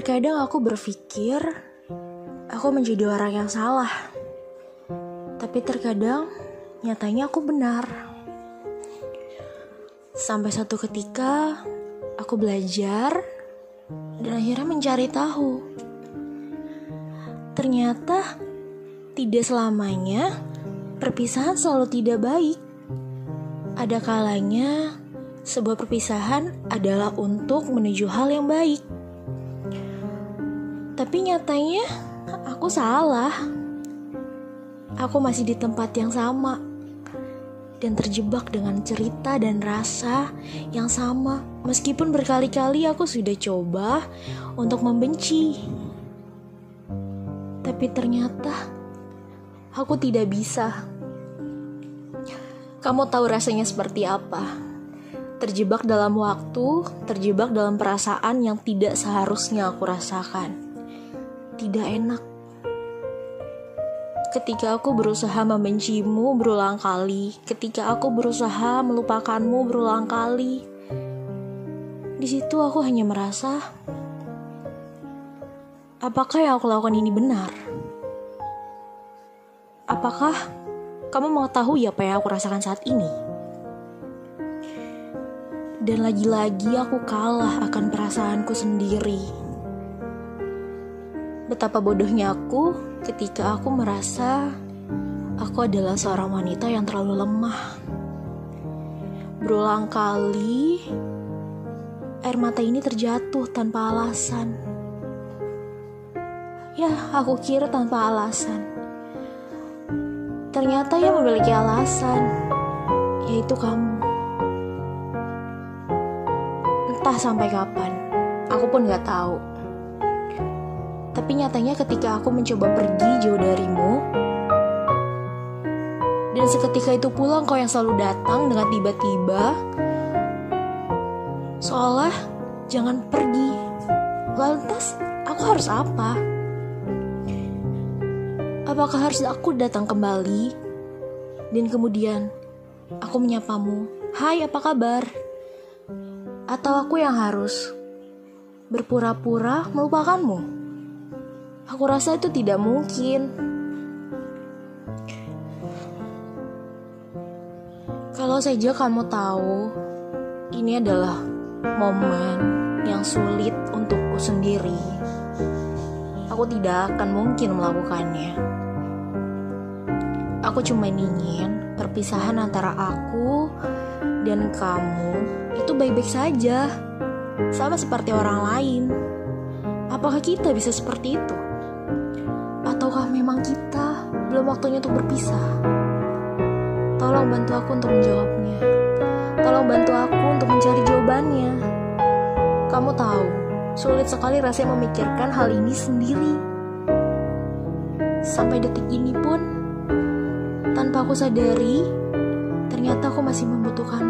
Terkadang aku berpikir aku menjadi orang yang salah. Tapi terkadang nyatanya aku benar. Sampai satu ketika aku belajar dan akhirnya mencari tahu. Ternyata tidak selamanya perpisahan selalu tidak baik. Ada kalanya sebuah perpisahan adalah untuk menuju hal yang baik. Tapi nyatanya aku salah. Aku masih di tempat yang sama dan terjebak dengan cerita dan rasa yang sama. Meskipun berkali-kali aku sudah coba untuk membenci. Tapi ternyata aku tidak bisa. Kamu tahu rasanya seperti apa? Terjebak dalam waktu, terjebak dalam perasaan yang tidak seharusnya aku rasakan tidak enak. Ketika aku berusaha membencimu berulang kali, ketika aku berusaha melupakanmu berulang kali, di situ aku hanya merasa, apakah yang aku lakukan ini benar? Apakah kamu mengetahui apa yang aku rasakan saat ini? Dan lagi-lagi aku kalah akan perasaanku sendiri. Betapa bodohnya aku ketika aku merasa aku adalah seorang wanita yang terlalu lemah. Berulang kali air mata ini terjatuh tanpa alasan. Ya, aku kira tanpa alasan. Ternyata ia memiliki alasan, yaitu kamu. Entah sampai kapan, aku pun gak tahu. Tapi nyatanya ketika aku mencoba pergi jauh darimu, dan seketika itu pula engkau yang selalu datang dengan tiba-tiba, seolah jangan pergi. Lantas, aku harus apa? Apakah harus aku datang kembali? Dan kemudian, aku menyapamu, Hai apa kabar? Atau aku yang harus berpura-pura melupakanmu? Aku rasa itu tidak mungkin. Kalau saja kamu tahu, ini adalah momen yang sulit untukku sendiri. Aku tidak akan mungkin melakukannya. Aku cuma ingin perpisahan antara aku dan kamu itu baik-baik saja, sama seperti orang lain. Apakah kita bisa seperti itu? Memang kita belum waktunya untuk berpisah? Tolong bantu aku untuk menjawabnya. Tolong bantu aku untuk mencari jawabannya. Kamu tahu, sulit sekali rasanya memikirkan hal ini sendiri. Sampai detik ini pun, tanpa aku sadari, ternyata aku masih membutuhkan